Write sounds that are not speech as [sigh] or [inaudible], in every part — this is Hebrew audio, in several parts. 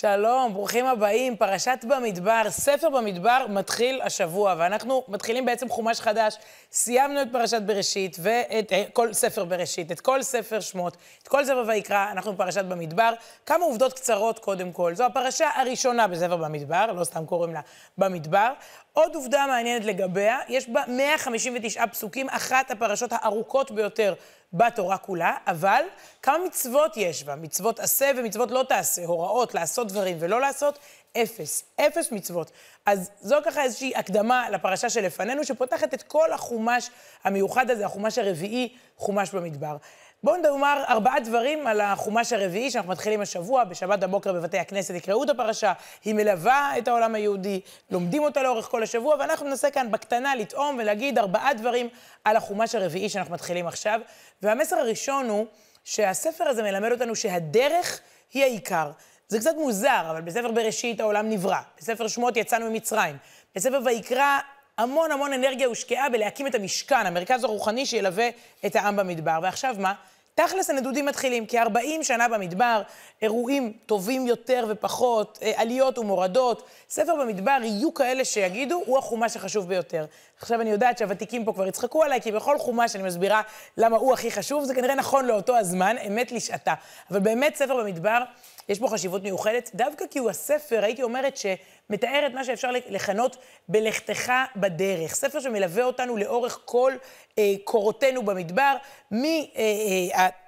שלום, ברוכים הבאים. פרשת במדבר, ספר במדבר מתחיל השבוע, ואנחנו מתחילים בעצם חומש חדש. סיימנו את פרשת בראשית ואת אה, כל ספר בראשית, את כל ספר שמות, את כל ספר ויקרא, אנחנו בפרשת במדבר. כמה עובדות קצרות קודם כל. זו הפרשה הראשונה בספר במדבר, לא סתם קוראים לה במדבר. עוד עובדה מעניינת לגביה, יש בה 159 פסוקים, אחת הפרשות הארוכות ביותר בתורה כולה, אבל כמה מצוות יש בה? מצוות עשה ומצוות לא תעשה, הוראות לעשות דברים ולא לעשות, אפס. אפס מצוות. אז זו ככה איזושהי הקדמה לפרשה שלפנינו, שפותחת את כל החומש המיוחד הזה, החומש הרביעי, חומש במדבר. בואו נאמר ארבעה דברים על החומש הרביעי שאנחנו מתחילים השבוע, בשבת בבוקר בבתי הכנסת יקראו את הפרשה, היא מלווה את העולם היהודי, לומדים אותה לאורך כל השבוע, ואנחנו ננסה כאן בקטנה לטעום ולהגיד ארבעה דברים על החומש הרביעי שאנחנו מתחילים עכשיו. והמסר הראשון הוא שהספר הזה מלמד אותנו שהדרך היא העיקר. זה קצת מוזר, אבל בספר בראשית העולם נברא, בספר שמות יצאנו ממצרים, בספר ויקרא המון המון אנרגיה הושקעה בלהקים את המשכן, המרכז הרוחני שילווה את העם במדבר. ועכשיו מה? תכלס הנדודים מתחילים, כי 40 שנה במדבר, אירועים טובים יותר ופחות, אה, עליות ומורדות. ספר במדבר יהיו כאלה שיגידו, הוא החומש החשוב ביותר. עכשיו אני יודעת שהוותיקים פה כבר יצחקו עליי, כי בכל חומש אני מסבירה למה הוא הכי חשוב, זה כנראה נכון לאותו הזמן, אמת לשעתה. אבל באמת ספר במדבר, יש בו חשיבות מיוחדת, דווקא כי הוא הספר, הייתי אומרת, שמתאר את מה שאפשר לכנות בלכתך בדרך. ספר שמלווה אותנו לאורך כל אה, קורותינו במדבר,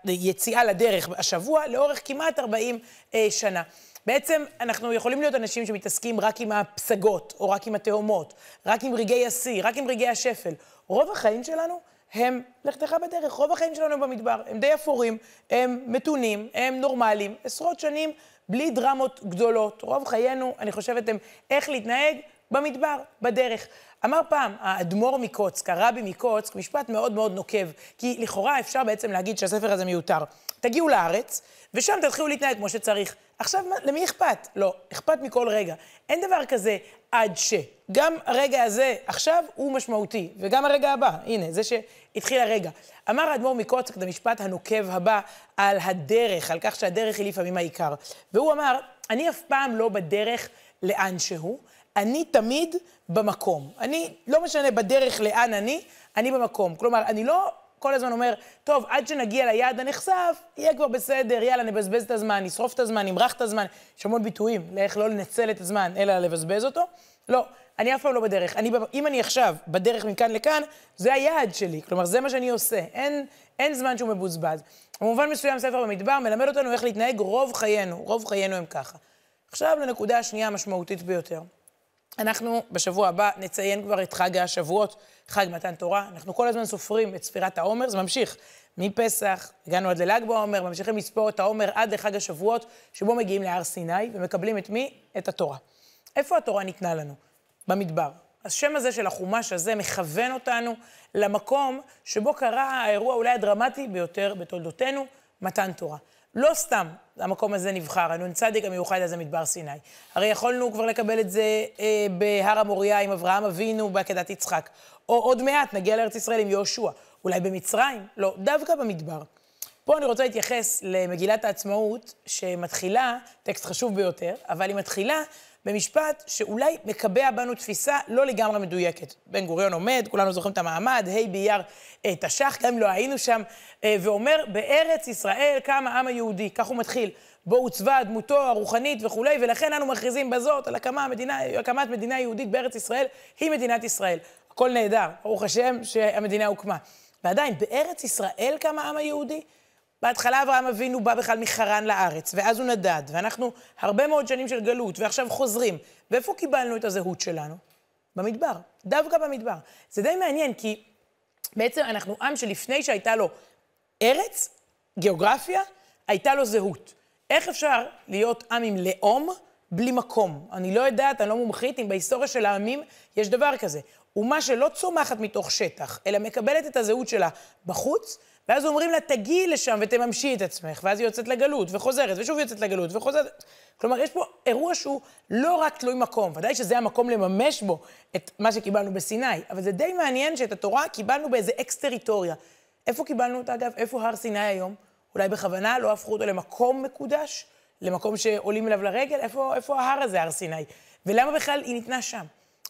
מהיציאה אה, לדרך השבוע, לאורך כמעט 40 אה, שנה. בעצם אנחנו יכולים להיות אנשים שמתעסקים רק עם הפסגות, או רק עם התהומות, רק עם רגעי השיא, רק עם רגעי השפל. רוב החיים שלנו הם לכתך בדרך. רוב החיים שלנו הם במדבר, הם די אפורים, הם מתונים, הם נורמליים, עשרות שנים בלי דרמות גדולות. רוב חיינו, אני חושבת, הם איך להתנהג במדבר, בדרך. אמר פעם האדמו"ר מקוצק, הרבי מקוצק, משפט מאוד מאוד נוקב, כי לכאורה אפשר בעצם להגיד שהספר הזה מיותר. תגיעו לארץ, ושם תתחילו להתנהג כמו שצריך. עכשיו, למי אכפת? לא, אכפת מכל רגע. אין דבר כזה עד ש. גם הרגע הזה עכשיו הוא משמעותי, וגם הרגע הבא, הנה, זה שהתחיל הרגע. אמר האדמו"ר מקוצק את המשפט הנוקב הבא על הדרך, על כך שהדרך היא לפעמים העיקר. והוא אמר, אני אף פעם לא בדרך לאן שהוא, אני תמיד במקום. אני, לא משנה בדרך לאן אני, אני במקום. כלומר, אני לא כל הזמן אומר, טוב, עד שנגיע ליעד הנחשף, יהיה כבר בסדר, יאללה, נבזבז את הזמן, נשרוף את הזמן, נמרח את הזמן. יש המון ביטויים לאיך לא לנצל את הזמן, אלא לבזבז אותו. לא, אני אף פעם לא בדרך. אני, אם אני עכשיו בדרך מכאן לכאן, זה היעד שלי. כלומר, זה מה שאני עושה. אין, אין זמן שהוא מבוזבז. במובן מסוים, ספר במדבר מלמד אותנו איך להתנהג רוב חיינו. רוב חיינו הם ככה. עכשיו לנקודה השנייה המשמעותית ביותר. אנחנו בשבוע הבא נציין כבר את חג השבועות, חג מתן תורה. אנחנו כל הזמן סופרים את ספירת העומר, זה ממשיך מפסח, הגענו עד לל"ג בעומר, ממשיכים לספור את העומר עד לחג השבועות, שבו מגיעים להר סיני ומקבלים את מי? את התורה. איפה התורה ניתנה לנו? במדבר. השם הזה של החומש הזה מכוון אותנו למקום שבו קרה האירוע אולי הדרמטי ביותר בתולדותינו, מתן תורה. לא סתם המקום הזה נבחר, הנ"צ המיוחד הזה, מדבר סיני. הרי יכולנו כבר לקבל את זה אה, בהר המוריה עם אברהם אבינו בעקדת יצחק. או עוד מעט נגיע לארץ ישראל עם יהושע. אולי במצרים? לא, דווקא במדבר. פה אני רוצה להתייחס למגילת העצמאות, שמתחילה, טקסט חשוב ביותר, אבל היא מתחילה במשפט שאולי מקבע בנו תפיסה לא לגמרי מדויקת. בן גוריון עומד, כולנו זוכרים את המעמד, ה' באייר אה, תש"ח, גם אם לא היינו שם, אה, ואומר, בארץ ישראל קם העם היהודי, כך הוא מתחיל. בו עוצבה דמותו הרוחנית וכולי, ולכן אנו מכריזים בזאת על הקמה מדינה, הקמת מדינה יהודית בארץ ישראל, היא מדינת ישראל. הכל נהדר, ברוך השם שהמדינה הוקמה. ועדיין, בארץ ישראל קם העם היהודי? בהתחלה אברהם אבינו בא בכלל מחרן לארץ, ואז הוא נדד, ואנחנו הרבה מאוד שנים של גלות, ועכשיו חוזרים. ואיפה קיבלנו את הזהות שלנו? במדבר, דווקא במדבר. זה די מעניין, כי בעצם אנחנו עם שלפני שהייתה לו ארץ, גיאוגרפיה, הייתה לו זהות. איך אפשר להיות עם עם לאום בלי מקום? אני לא יודעת, אני לא מומחית, אם בהיסטוריה של העמים יש דבר כזה. אומה שלא צומחת מתוך שטח, אלא מקבלת את הזהות שלה בחוץ, ואז אומרים לה, תגיעי לשם ותממשי את עצמך, ואז היא יוצאת לגלות, וחוזרת, ושוב יוצאת לגלות, וחוזרת. כלומר, יש פה אירוע שהוא לא רק תלוי מקום, ודאי שזה המקום לממש בו את מה שקיבלנו בסיני, אבל זה די מעניין שאת התורה קיבלנו באיזה אקס-טריטוריה. איפה קיבלנו אותה, אגב? איפה הר סיני היום? אולי בכוונה לא הפכו אותו למקום מקודש? למקום שעולים אליו לרגל? איפה, איפה ההר הזה, הר סיני? ולמה בכלל היא ניתנה שם?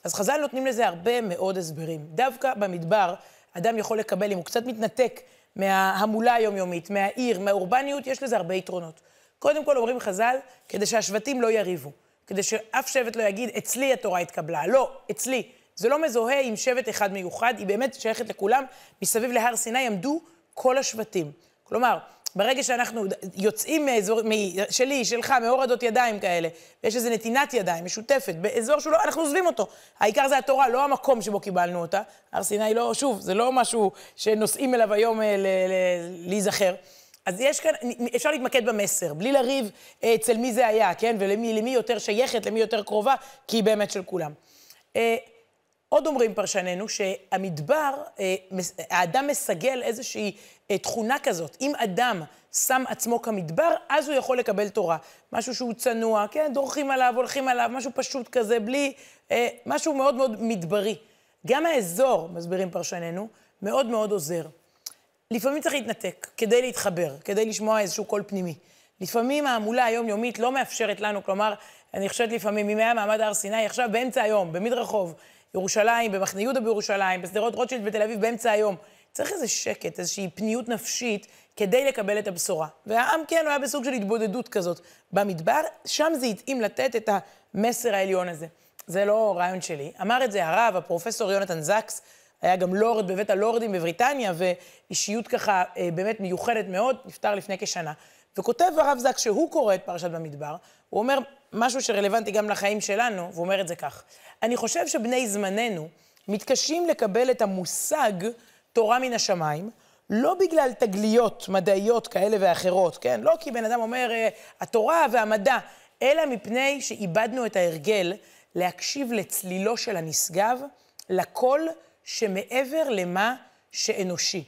אז חז"ל נותנים לזה הרבה מאוד הסברים. דווקא במדבר, אדם יכול לקבל, אם הוא קצת מתנתק מההמולה היומיומית, מהעיר, מהאורבניות, יש לזה הרבה יתרונות. קודם כל אומרים חז"ל, כדי שהשבטים לא יריבו. כדי שאף שבט לא יגיד, אצלי התורה התקבלה. לא, אצלי. זה לא מזוהה עם שבט אחד מיוחד, היא באמת שייכת לכולם. מסביב להר סיני עמדו כל השבטים. כלומר, ברגע שאנחנו יוצאים מאזור, שלי, שלך, מהורדות ידיים כאלה, ויש איזו נתינת ידיים משותפת באזור שלא, אנחנו עוזבים אותו. העיקר זה התורה, לא המקום שבו קיבלנו אותה. הר סיני לא, שוב, זה לא משהו שנוסעים אליו היום אה, להיזכר. אז יש כאן, אפשר להתמקד במסר, בלי לריב אה, אצל מי זה היה, כן? ולמי יותר שייכת, למי יותר קרובה, כי היא באמת של כולם. אה, עוד אומרים פרשנינו שהמדבר, אה, האדם מסגל איזושהי תכונה כזאת. אם אדם שם עצמו כמדבר, אז הוא יכול לקבל תורה. משהו שהוא צנוע, כן? דורכים עליו, הולכים עליו, משהו פשוט כזה, בלי... משהו מאוד מאוד מדברי. גם האזור, מסבירים פרשנינו, מאוד מאוד עוזר. לפעמים צריך להתנתק כדי להתחבר, כדי לשמוע איזשהו קול פנימי. לפעמים ההמולה היומיומית לא מאפשרת לנו, כלומר, אני חושבת לפעמים, אם היה מעמד הר סיני, עכשיו באמצע היום, במדרחוב, ירושלים, במחנה יהודה בירושלים, בשדרות רוטשילד בתל אביב, באמצע היום. צריך איזה שקט, איזושהי פניות נפשית כדי לקבל את הבשורה. והעם, כן, הוא היה בסוג של התבודדות כזאת במדבר, שם זה התאים לתת את המסר העליון הזה. זה לא רעיון שלי. אמר את זה הרב, הפרופסור יונתן זקס, היה גם לורד בבית הלורדים בבריטניה, ואישיות ככה אה, באמת מיוחדת מאוד, נפטר לפני כשנה. וכותב הרב זק שהוא קורא את פרשת במדבר, הוא אומר משהו שרלוונטי גם לחיים שלנו, והוא אומר את זה כך: אני חושב שבני זמננו מתקשים לקבל את המושג תורה מן השמיים, לא בגלל תגליות מדעיות כאלה ואחרות, כן? לא כי בן אדם אומר, אה, התורה והמדע, אלא מפני שאיבדנו את ההרגל להקשיב לצלילו של הנשגב, לקול שמעבר למה שאנושי.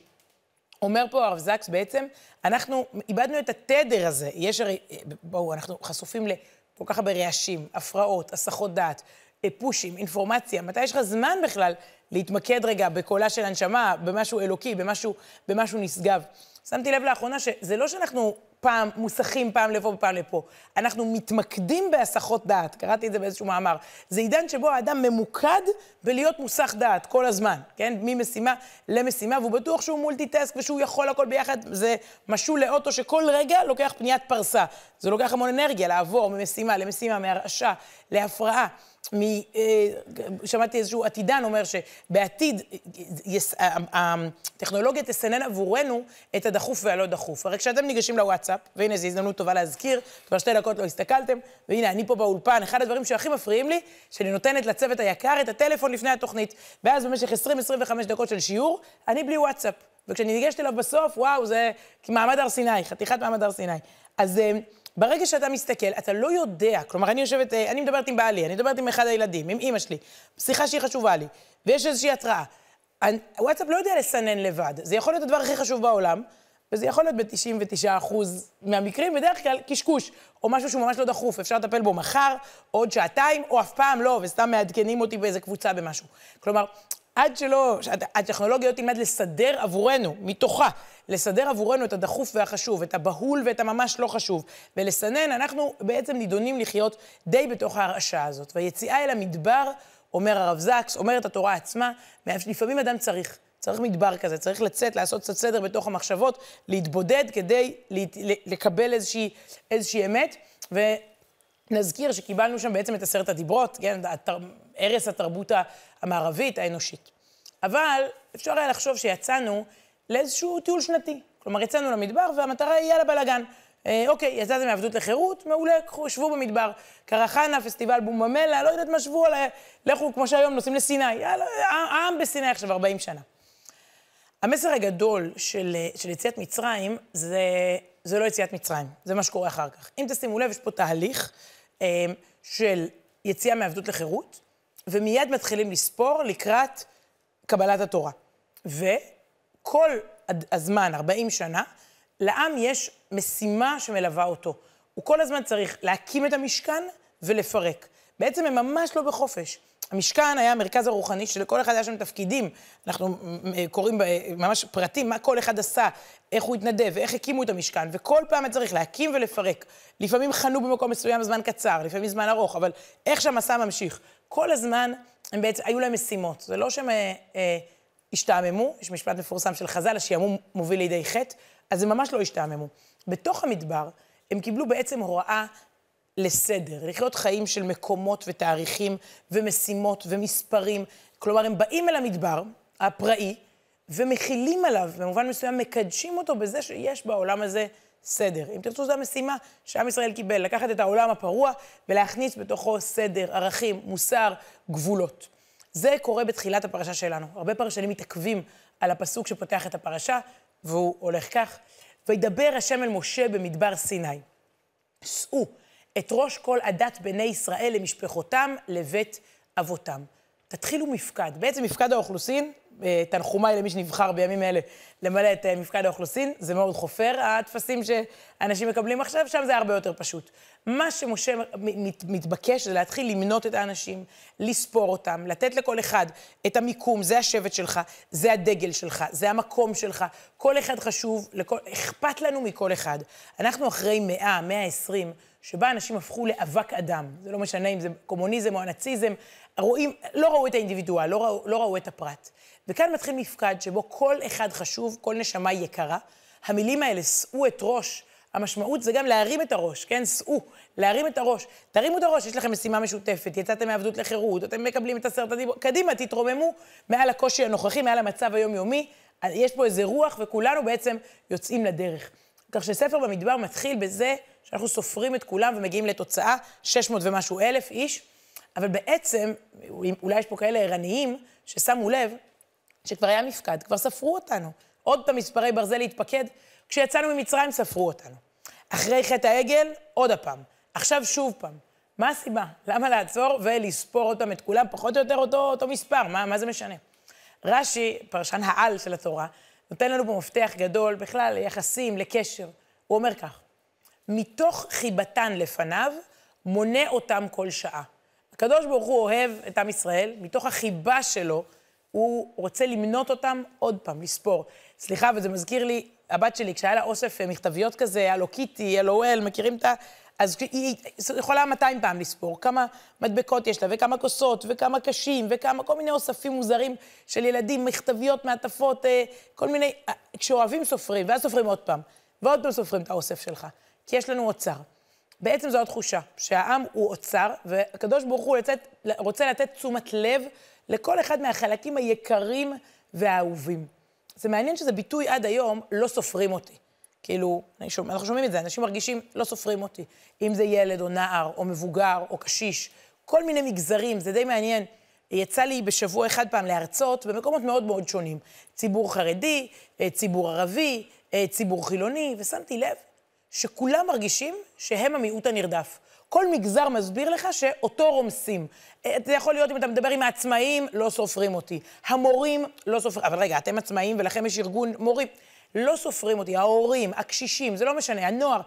אומר פה הרב זקס בעצם, אנחנו איבדנו את התדר הזה. יש הרי, בואו, אנחנו חשופים לכל כך הרבה רעשים, הפרעות, הסחות דעת, אה, פושים, אינפורמציה. מתי יש לך זמן בכלל להתמקד רגע בקולה של הנשמה, במשהו אלוקי, במשהו, במשהו נשגב? שמתי לב לאחרונה שזה לא שאנחנו פעם מוסכים פעם לפה ופעם לפה. אנחנו מתמקדים בהסחות דעת, קראתי את זה באיזשהו מאמר. זה עידן שבו האדם ממוקד בלהיות מוסך דעת כל הזמן, כן? ממשימה למשימה, והוא בטוח שהוא מולטיטסק ושהוא יכול הכל ביחד. זה משול לאוטו שכל רגע לוקח פניית פרסה. זה לוקח המון אנרגיה לעבור ממשימה למשימה, מהרעשה להפרעה. מ, אה, שמעתי איזשהו עתידן אומר שבעתיד הטכנולוגיה תסנן עבורנו את הדחוף והלא דחוף. הרי כשאתם ניגשים לוואטסאפ, והנה זו הזדמנות טובה להזכיר, כבר שתי דקות לא הסתכלתם, והנה אני פה באולפן, אחד הדברים שהכי מפריעים לי, שאני נותנת לצוות היקר את הטלפון לפני התוכנית, ואז במשך 20-25 דקות של שיעור, אני בלי וואטסאפ. וכשאני ניגשת אליו בסוף, וואו, זה מעמד הר סיני, חתיכת מעמד הר סיני. אז... אה, ברגע שאתה מסתכל, אתה לא יודע, כלומר, אני יושבת, אה, אני מדברת עם בעלי, אני מדברת עם אחד הילדים, עם אימא שלי, שיחה שהיא חשובה לי, ויש איזושהי התראה. הוואטסאפ לא יודע לסנן לבד, זה יכול להיות הדבר הכי חשוב בעולם, וזה יכול להיות ב-99% מהמקרים, בדרך כלל קשקוש, או משהו שהוא ממש לא דחוף, אפשר לטפל בו מחר, עוד שעתיים, או אף פעם לא, וסתם מעדכנים אותי באיזה קבוצה במשהו. כלומר, עד שלא, הטכנולוגיה לא תלמד לסדר עבורנו, מתוכה, לסדר עבורנו את הדחוף והחשוב, את הבהול ואת הממש לא חשוב, ולסנן, אנחנו בעצם נידונים לחיות די בתוך ההרעשה הזאת. והיציאה אל המדבר, אומר הרב זקס, אומרת התורה עצמה, לפעמים אדם צריך, צריך מדבר כזה, צריך לצאת, לעשות קצת סדר בתוך המחשבות, להתבודד כדי לקבל איזושהי, איזושהי אמת. ונזכיר שקיבלנו שם בעצם את עשרת הדיברות, כן, ערש התרבות המערבית, האנושית. אבל אפשר היה לחשוב שיצאנו לאיזשהו טיול שנתי. כלומר, יצאנו למדבר והמטרה היא יאללה בלאגן. אה, אוקיי, יצאתם מעבדות לחירות, מעולה, קחו, שבו במדבר. קרחנה, פסטיבל בוממלה, לא יודעת מה, שבו, עליי, לכו, כמו שהיום, נוסעים לסיני. יאללה, העם בסיני עכשיו 40 שנה. המסר הגדול של, של יציאת מצרים זה, זה לא יציאת מצרים, זה מה שקורה אחר כך. אם תשימו לב, יש פה תהליך אה, של יציאה מעבדות לחירות, ומיד מתחילים לספור לקראת קבלת התורה. וכל הזמן, 40 שנה, לעם יש משימה שמלווה אותו. הוא כל הזמן צריך להקים את המשכן ולפרק. בעצם הם ממש לא בחופש. המשכן היה המרכז הרוחני שלכל אחד היה שם תפקידים. אנחנו קוראים ממש פרטים, מה כל אחד עשה, איך הוא התנדב, ואיך הקימו את המשכן, וכל פעם היה צריך להקים ולפרק. לפעמים חנו במקום מסוים זמן קצר, לפעמים זמן ארוך, אבל איך שהמסע ממשיך. כל הזמן הם בעצם, היו להם משימות. זה לא שהם אה, אה, השתעממו, יש משפט מפורסם של חז"ל, השעמום מוביל לידי חטא, אז הם ממש לא השתעממו. בתוך המדבר, הם קיבלו בעצם הוראה לסדר, לחיות חיים של מקומות ותאריכים ומשימות ומספרים. כלומר, הם באים אל המדבר הפראי ומכילים עליו, במובן מסוים מקדשים אותו בזה שיש בעולם הזה סדר. אם תרצו, זו המשימה שעם ישראל קיבל, לקחת את העולם הפרוע ולהכניס בתוכו סדר, ערכים, מוסר, גבולות. זה קורה בתחילת הפרשה שלנו. הרבה פרשנים מתעכבים על הפסוק שפותח את הפרשה, והוא הולך כך: וידבר השם אל משה במדבר סיני. שאו את ראש כל עדת בני ישראל למשפחותם לבית אבותם. תתחילו מפקד. בעצם מפקד האוכלוסין, אה, תנחומיי למי שנבחר בימים אלה למלא את אה, מפקד האוכלוסין, זה מאוד חופר, הטפסים שאנשים מקבלים עכשיו, שם זה הרבה יותר פשוט. מה שמשה מתבקש זה להתחיל למנות את האנשים, לספור אותם, לתת לכל אחד את המיקום, זה השבט שלך, זה הדגל שלך, זה המקום שלך, כל אחד חשוב, לכל, אכפת לנו מכל אחד. אנחנו אחרי מאה, מאה עשרים, שבה אנשים הפכו לאבק אדם. זה לא משנה אם זה קומוניזם או הנאציזם, רואים, לא ראו את האינדיבידואל, לא ראו, לא ראו את הפרט. וכאן מתחיל מפקד שבו כל אחד חשוב, כל נשמה יקרה. המילים האלה, שאו את ראש, המשמעות זה גם להרים את הראש, כן? שאו, להרים את הראש. תרימו את הראש, יש לכם משימה משותפת, יצאתם מעבדות לחירות, אתם מקבלים את עשרת הדיבור, קדימה, תתרוממו מעל הקושי הנוכחי, מעל המצב היומיומי. יש פה איזה רוח, וכולנו בעצם יוצאים לדרך. כך שספר במדבר מתחיל בזה שאנחנו סופרים את כולם ומגיעים לתוצאה, 600 ומשהו אלף איש, אבל בעצם, אולי יש פה כאלה ערניים ששמו לב שכבר היה מפקד, כבר ספרו אותנו. עוד פעם מספרי ברזל להתפקד, כשיצאנו ממצרים ספרו אותנו. אחרי חטא העגל, עוד הפעם. עכשיו שוב פעם. מה הסיבה? למה לעצור ולספור עוד פעם את כולם, פחות או יותר אותו, אותו מספר? מה, מה זה משנה? רש"י, פרשן העל של התורה, נותן לנו פה מפתח גדול בכלל ליחסים, לקשר. הוא אומר כך, מתוך חיבתן לפניו, מונה אותם כל שעה. הקדוש ברוך הוא אוהב את עם ישראל, מתוך החיבה שלו, הוא רוצה למנות אותם עוד פעם, לספור. סליחה, וזה מזכיר לי, הבת שלי, כשהיה לה אוסף אה, מכתביות כזה, היה לו קיטי, LOL, מכירים את ה... אז היא יכולה 200 פעם לספור, כמה מדבקות יש לה, וכמה כוסות, וכמה קשים, וכמה כל מיני אוספים מוזרים של ילדים, מכתביות, מעטפות, אה, כל מיני... אה, כשאוהבים סופרים, ואז סופרים עוד פעם, ועוד פעם סופרים את האוסף שלך. כי יש לנו אוצר. בעצם זו התחושה, שהעם הוא אוצר, והקדוש ברוך הוא לצאת, רוצה לתת תשומת לב לכל אחד מהחלקים היקרים והאהובים. זה מעניין שזה ביטוי עד היום, לא סופרים אותי. כאילו, שומע, אנחנו שומעים את זה, אנשים מרגישים, לא סופרים אותי. אם זה ילד או נער, או מבוגר, או קשיש, כל מיני מגזרים, זה די מעניין. יצא לי בשבוע אחד פעם להרצות במקומות מאוד מאוד שונים. ציבור חרדי, אה, ציבור ערבי, אה, ציבור חילוני, ושמתי לב שכולם מרגישים שהם המיעוט הנרדף. כל מגזר מסביר לך שאותו רומסים. אה, זה יכול להיות אם אתה מדבר עם העצמאים, לא סופרים אותי. המורים, לא סופרים. אבל רגע, אתם עצמאים ולכם יש ארגון מורים. לא סופרים אותי. ההורים, הקשישים, זה לא משנה, הנוער,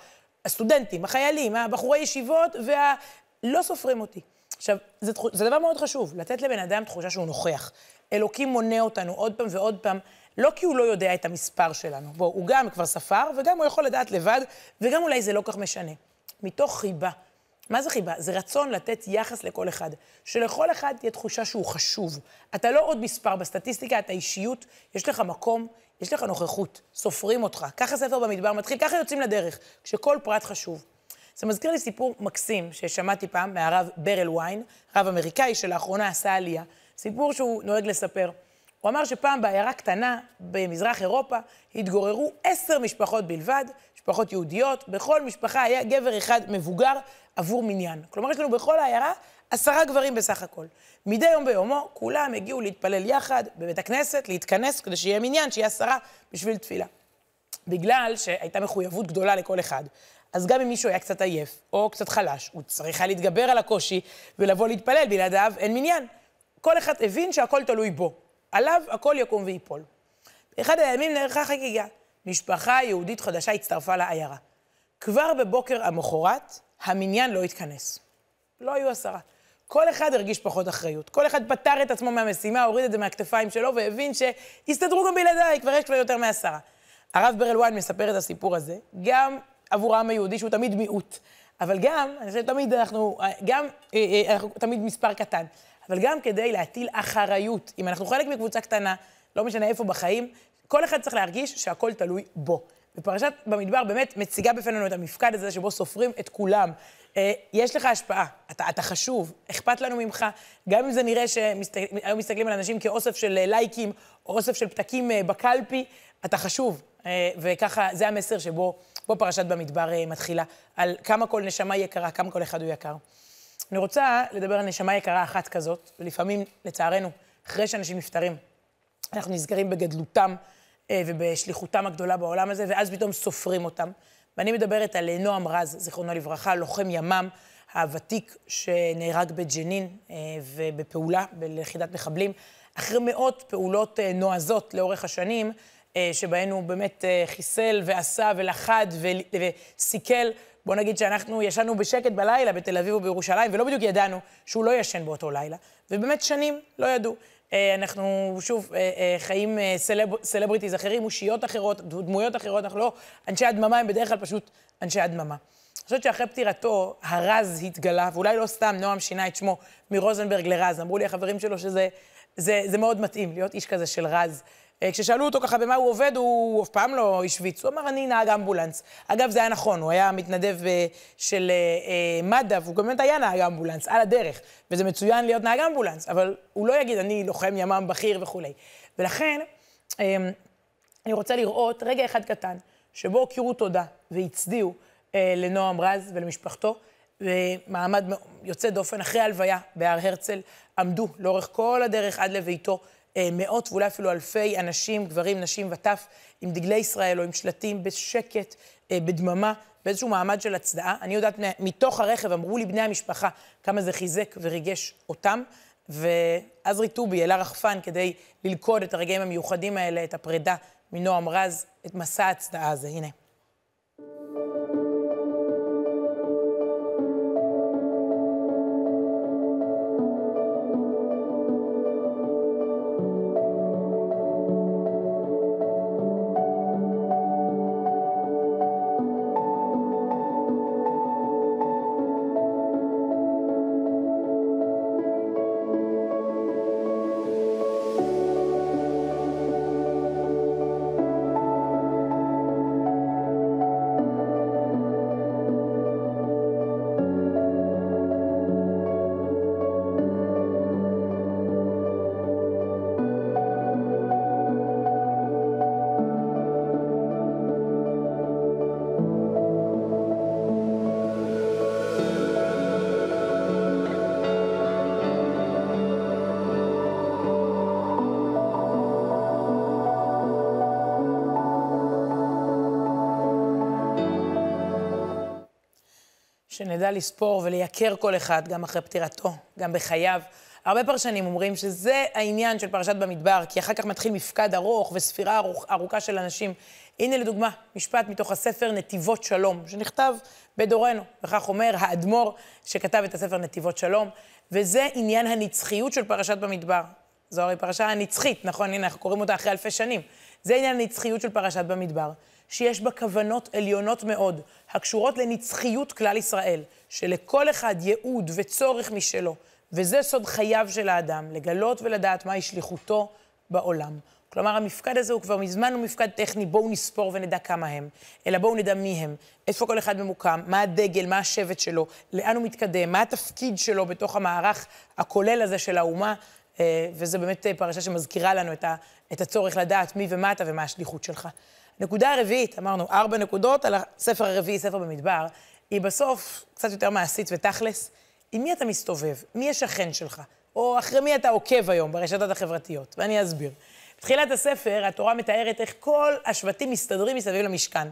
הסטודנטים, החיילים, הבחורי ישיבות, וה... לא סופרים אותי. עכשיו, זה, זה דבר מאוד חשוב, לתת לבן אדם תחושה שהוא נוכח. אלוקים מונה אותנו עוד פעם ועוד פעם לא כי הוא לא יודע את המספר שלנו, בוא, הוא גם כבר ספר, וגם הוא יכול לדעת לבד, וגם אולי זה לא כך משנה. מתוך חיבה. מה זה חיבה? זה רצון לתת יחס לכל אחד. שלכל אחד תהיה תחושה שהוא חשוב. אתה לא עוד מספר בסטטיסטיקה, אתה אישיות, יש לך מקום, יש לך נוכחות, סופרים אותך. ככה ספר במדבר מתחיל, ככה יוצאים לדרך, כשכל פרט חשוב. זה מזכיר לי סיפור מקסים ששמעתי פעם מהרב ברל ויין, רב אמריקאי שלאחרונה עשה עלייה. סיפור שהוא נוהג לספר. הוא אמר שפעם בעיירה קטנה במזרח אירופה התגוררו עשר משפחות בלבד, משפחות יהודיות, בכל משפחה היה גבר אחד מבוגר עבור מניין. כלומר, יש לנו בכל העיירה עשרה גברים בסך הכל. מדי יום ביומו כולם הגיעו להתפלל יחד בבית הכנסת, להתכנס כדי שיהיה מניין, שיהיה עשרה בשביל תפילה. בגלל שהייתה מחויבות גדולה לכל אחד. אז גם אם מישהו היה קצת עייף או קצת חלש, הוא צריך היה להתגבר על הקושי ולבוא להתפלל, בלעדיו אין מניין. כל אחד הבין שהכל תלוי בו. עליו הכל יקום וייפול. באחד הימים נערכה חגיגה. משפחה יהודית חדשה הצטרפה לעיירה. כבר בבוקר המחרת, המניין לא התכנס. לא היו עשרה. כל אחד הרגיש פחות אחריות. כל אחד פטר את עצמו מהמשימה, הוריד את זה מהכתפיים שלו, והבין שיסתדרו גם בלעדיי, כבר יש כבר יותר מעשרה. הרב ברלוואן מספר את הסיפור הזה, גם עבור העם היהודי, שהוא תמיד מיעוט, אבל גם, אני חושבת שתמיד אנחנו, גם, אה, אה, אנחנו תמיד מספר קטן, אבל גם כדי להטיל אחריות. אם אנחנו חלק מקבוצה קטנה, לא משנה איפה בחיים, כל אחד צריך להרגיש שהכל תלוי בו. ופרשת במדבר באמת מציגה בפנינו את המפקד הזה שבו סופרים את כולם. אה, יש לך השפעה, אתה, אתה חשוב, אכפת לנו ממך, גם אם זה נראה שהיום מסתכלים על אנשים כאוסף של לייקים, או אוסף של פתקים בקלפי, אתה חשוב. וככה, זה המסר שבו פה פרשת במדבר מתחילה, על כמה כל נשמה יקרה, כמה כל אחד הוא יקר. אני רוצה לדבר על נשמה יקרה אחת כזאת, ולפעמים, לצערנו, אחרי שאנשים נפטרים, אנחנו נזכרים בגדלותם אה, ובשליחותם הגדולה בעולם הזה, ואז פתאום סופרים אותם. ואני מדברת על נועם רז, זיכרונו לברכה, לוחם ימ"מ הוותיק שנהרג בג'נין אה, ובפעולה, ביחידת מחבלים, אחרי מאות פעולות אה, נועזות לאורך השנים, שבהן הוא באמת חיסל ועשה ולכד וסיכל בוא נגיד שאנחנו ישנו בשקט בלילה בתל אביב ובירושלים, ולא בדיוק ידענו שהוא לא ישן באותו לילה, ובאמת שנים לא ידעו. אה, אנחנו, שוב, אה, אה, חיים סלב, סלבריטיז אחרים, אושיות אחרות, דמויות אחרות, אנחנו לא אנשי הדממה, הם בדרך כלל פשוט אנשי הדממה. אני חושבת שאחרי פטירתו, הרז התגלה, ואולי לא סתם נועם שינה את שמו מרוזנברג לרז. אמרו לי החברים שלו שזה זה, זה מאוד מתאים, להיות איש כזה של רז. אה, כששאלו אותו ככה במה הוא עובד, הוא אף פעם לא השוויץ. הוא אמר, אני נהג אמבולנס. אגב, זה היה נכון, הוא היה מתנדב אה, של אה, מד"א, והוא באמת היה נהג אמבולנס, על הדרך. וזה מצוין להיות נהג אמבולנס, אבל הוא לא יגיד, אני לוחם ימ"מ בכיר וכולי. ולכן, אני רוצה לראות רגע אחד קטן, שבו הוקירו תודה והצדיעו לנועם רז ולמשפחתו, במעמד יוצא דופן, אחרי ההלוויה בהר הרצל, עמדו לאורך כל הדרך עד לביתו. אה, מאות ואולי אפילו אלפי אנשים, גברים, נשים וטף, עם דגלי ישראל או עם שלטים בשקט, אה, בדממה, באיזשהו מעמד של הצדעה. אני יודעת, מתוך הרכב אמרו לי בני המשפחה כמה זה חיזק וריגש אותם, ועזרי טובי העלה רחפן כדי ללכוד את הרגעים המיוחדים האלה, את הפרידה מנועם רז, את מסע ההצדעה הזה. הנה. שנדע לספור ולייקר כל אחד, גם אחרי פטירתו, גם בחייו. הרבה פרשנים אומרים שזה העניין של פרשת במדבר, כי אחר כך מתחיל מפקד ארוך וספירה ארוך, ארוכה של אנשים. הנה לדוגמה, משפט מתוך הספר נתיבות שלום, שנכתב בדורנו, וכך אומר האדמו"ר שכתב את הספר נתיבות שלום, וזה עניין הנצחיות של פרשת במדבר. זו הרי פרשה נצחית, נכון? הנה, אנחנו קוראים אותה אחרי אלפי שנים. זה עניין הנצחיות של פרשת במדבר. שיש בה כוונות עליונות מאוד, הקשורות לנצחיות כלל ישראל, שלכל אחד ייעוד וצורך משלו, וזה סוד חייו של האדם, לגלות ולדעת מהי שליחותו בעולם. כלומר, המפקד הזה הוא כבר מזמן הוא מפקד טכני, בואו נספור ונדע כמה הם, אלא בואו נדע מי הם, איפה כל אחד ממוקם, מה הדגל, מה השבט שלו, לאן הוא מתקדם, מה התפקיד שלו בתוך המערך הכולל הזה של האומה, אה, וזה באמת פרשה שמזכירה לנו את הצורך לדעת מי ומה אתה ומה השליחות שלך. נקודה הרביעית, אמרנו, ארבע נקודות על הספר הרביעי, ספר במדבר, היא בסוף קצת יותר מעשית ותכלס. עם מי אתה מסתובב? מי השכן שלך? או אחרי מי אתה עוקב היום ברשתות החברתיות? ואני אסביר. בתחילת הספר, התורה מתארת איך כל השבטים מסתדרים מסביב למשכן.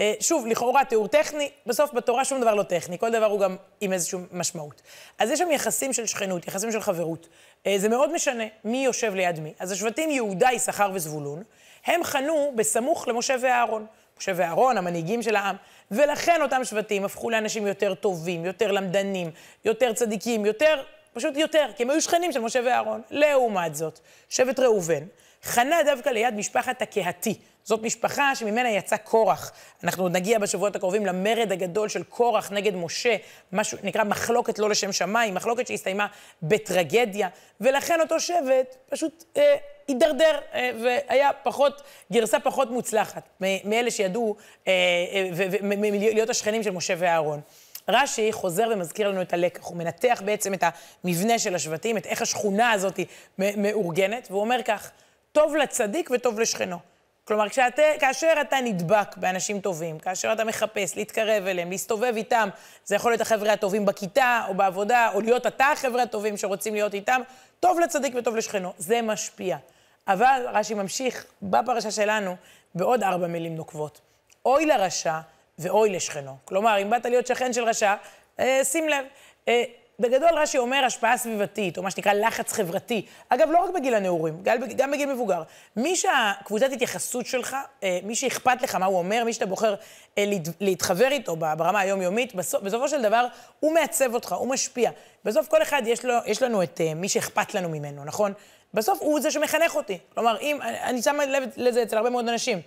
אה, שוב, לכאורה תיאור טכני, בסוף בתורה שום דבר לא טכני, כל דבר הוא גם עם איזושהי משמעות. אז יש שם יחסים של שכנות, יחסים של חברות. אה, זה מאוד משנה מי יושב ליד מי. אז השבטים יהודה, יששכר וזבולון, הם חנו בסמוך למשה ואהרון. משה ואהרון, המנהיגים של העם, ולכן אותם שבטים הפכו לאנשים יותר טובים, יותר למדנים, יותר צדיקים, יותר פשוט יותר, כי הם היו שכנים של משה ואהרון. לעומת זאת, שבט ראובן, חנה דווקא ליד משפחת הקהתי. זאת משפחה שממנה יצא קורח. אנחנו עוד נגיע בשבועות הקרובים למרד הגדול של קורח נגד משה, משהו נקרא מחלוקת לא לשם שמיים, מחלוקת שהסתיימה בטרגדיה, ולכן אותו שבט פשוט אה, הידרדר אה, והיה פחות, גרסה פחות מוצלחת מאלה שידעו אה, אה, להיות השכנים של משה ואהרון. רש"י חוזר ומזכיר לנו את הלקח, הוא מנתח בעצם את המבנה של השבטים, את איך השכונה הזאת מאורגנת, והוא אומר כך, טוב לצדיק וטוב לשכנו. כלומר, כשאת, כאשר אתה נדבק באנשים טובים, כאשר אתה מחפש להתקרב אליהם, להסתובב איתם, זה יכול להיות החבר'ה הטובים בכיתה או בעבודה, או להיות אתה החבר'ה הטובים שרוצים להיות איתם, טוב לצדיק וטוב לשכנו. זה משפיע. אבל רש"י ממשיך בפרשה שלנו בעוד ארבע מילים נוקבות. אוי לרשע ואוי לשכנו. כלומר, אם באת להיות שכן של רשע, אה, שים לב. אה, בגדול רש"י אומר השפעה סביבתית, או מה שנקרא לחץ חברתי. אגב, לא רק בגיל הנעורים, גם בגיל מבוגר. מי שהקבוצת התייחסות שלך, אה, מי שאכפת לך מה הוא אומר, מי שאתה בוחר אה, להתחבר איתו ברמה היומיומית, בסוף, בסופו של דבר הוא מעצב אותך, הוא משפיע. בסוף כל אחד יש, לו, יש לנו את אה, מי שאכפת לנו ממנו, נכון? בסוף הוא זה שמחנך אותי. כלומר, אם, אני שמה לב לזה אצל הרבה מאוד אנשים.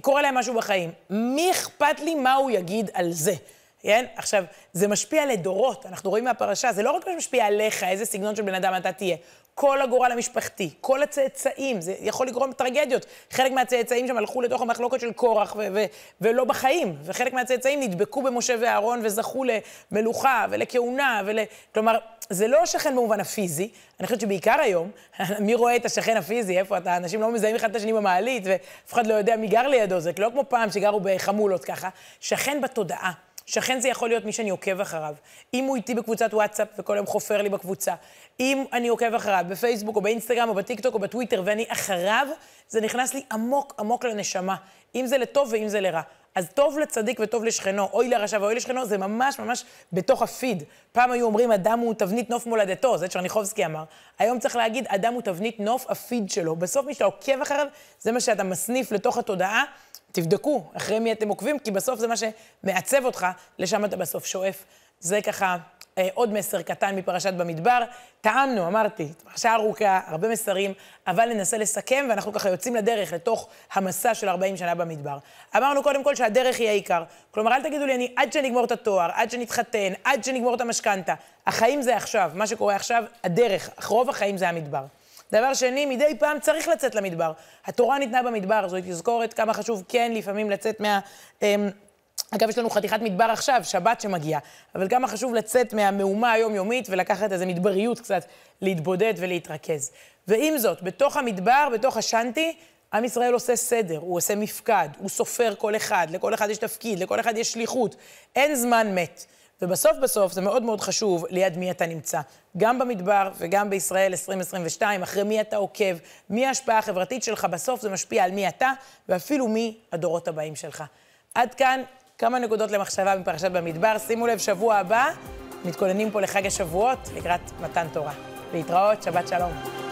קורה להם משהו בחיים. מי אכפת לי מה הוא יגיד על זה? כן? עכשיו, זה משפיע לדורות, אנחנו רואים מהפרשה, זה לא רק משפיע עליך, איזה סגנון של בן אדם אתה תהיה. כל הגורל המשפחתי, כל הצאצאים, זה יכול לגרום טרגדיות. חלק מהצאצאים שם הלכו לתוך המחלוקת של קורח ו- ו- ולא בחיים, וחלק מהצאצאים נדבקו במשה ואהרון וזכו למלוכה ולכהונה, ול... כלומר, זה לא שכן במובן הפיזי, אני חושבת שבעיקר היום, [laughs] מי רואה את השכן הפיזי, איפה אתה, אנשים לא מזהים אחד את השני במעלית, ואף אחד לא יודע מי גר לידו, זה לא כמו פעם שגרו בחמולות ככה, שכן בתודעה. שכן זה יכול להיות מי שאני עוקב אחריו. אם הוא איתי בקבוצת וואטסאפ וכל יום חופר לי בקבוצה, אם אני עוקב אחריו בפייסבוק או באינסטגרם או בטיקטוק או בטוויטר ואני אחריו, זה נכנס לי עמוק עמוק לנשמה. אם זה לטוב ואם זה לרע. אז טוב לצדיק וטוב לשכנו, אוי לרשע ואוי לשכנו, זה ממש ממש בתוך הפיד. פעם היו אומרים, אדם הוא תבנית נוף מולדתו, זה צ'רניחובסקי אמר. היום צריך להגיד, אדם הוא תבנית נוף הפיד שלו. בסוף מי שאתה עוקב אחריו, זה מה שאתה מסניף לתוך התודעה, תבדקו אחרי מי אתם עוקבים, כי בסוף זה מה שמעצב אותך, לשם אתה בסוף שואף. זה ככה אה, עוד מסר קטן מפרשת במדבר. טעמנו, אמרתי, פרשה ארוכה, הרבה מסרים, אבל ננסה לסכם, ואנחנו ככה יוצאים לדרך, לתוך המסע של 40 שנה במדבר. אמרנו קודם כל שהדרך היא העיקר. כלומר, אל תגידו לי, אני עד שנגמור את התואר, עד שנתחתן, עד שנגמור את המשכנתה. החיים זה עכשיו, מה שקורה עכשיו, הדרך, רוב החיים זה המדבר. דבר שני, מדי פעם צריך לצאת למדבר. התורה ניתנה במדבר, זו תזכורת כמה חשוב כן לפעמים לצאת מה... אמ, אגב, יש לנו חתיכת מדבר עכשיו, שבת שמגיע, אבל כמה חשוב לצאת מהמהומה היומיומית ולקחת איזו מדבריות קצת, להתבודד ולהתרכז. ועם זאת, בתוך המדבר, בתוך השנטי, עם ישראל עושה סדר, הוא עושה מפקד, הוא סופר כל אחד, לכל אחד יש תפקיד, לכל אחד יש שליחות. אין זמן מת. ובסוף בסוף זה מאוד מאוד חשוב ליד מי אתה נמצא. גם במדבר וגם בישראל 2022, אחרי מי אתה עוקב, מי ההשפעה החברתית שלך, בסוף זה משפיע על מי אתה, ואפילו מי הדורות הבאים שלך. עד כאן כמה נקודות למחשבה מפרשת במדבר. שימו לב, שבוע הבא מתכוננים פה לחג השבועות לקראת מתן תורה. להתראות, שבת שלום.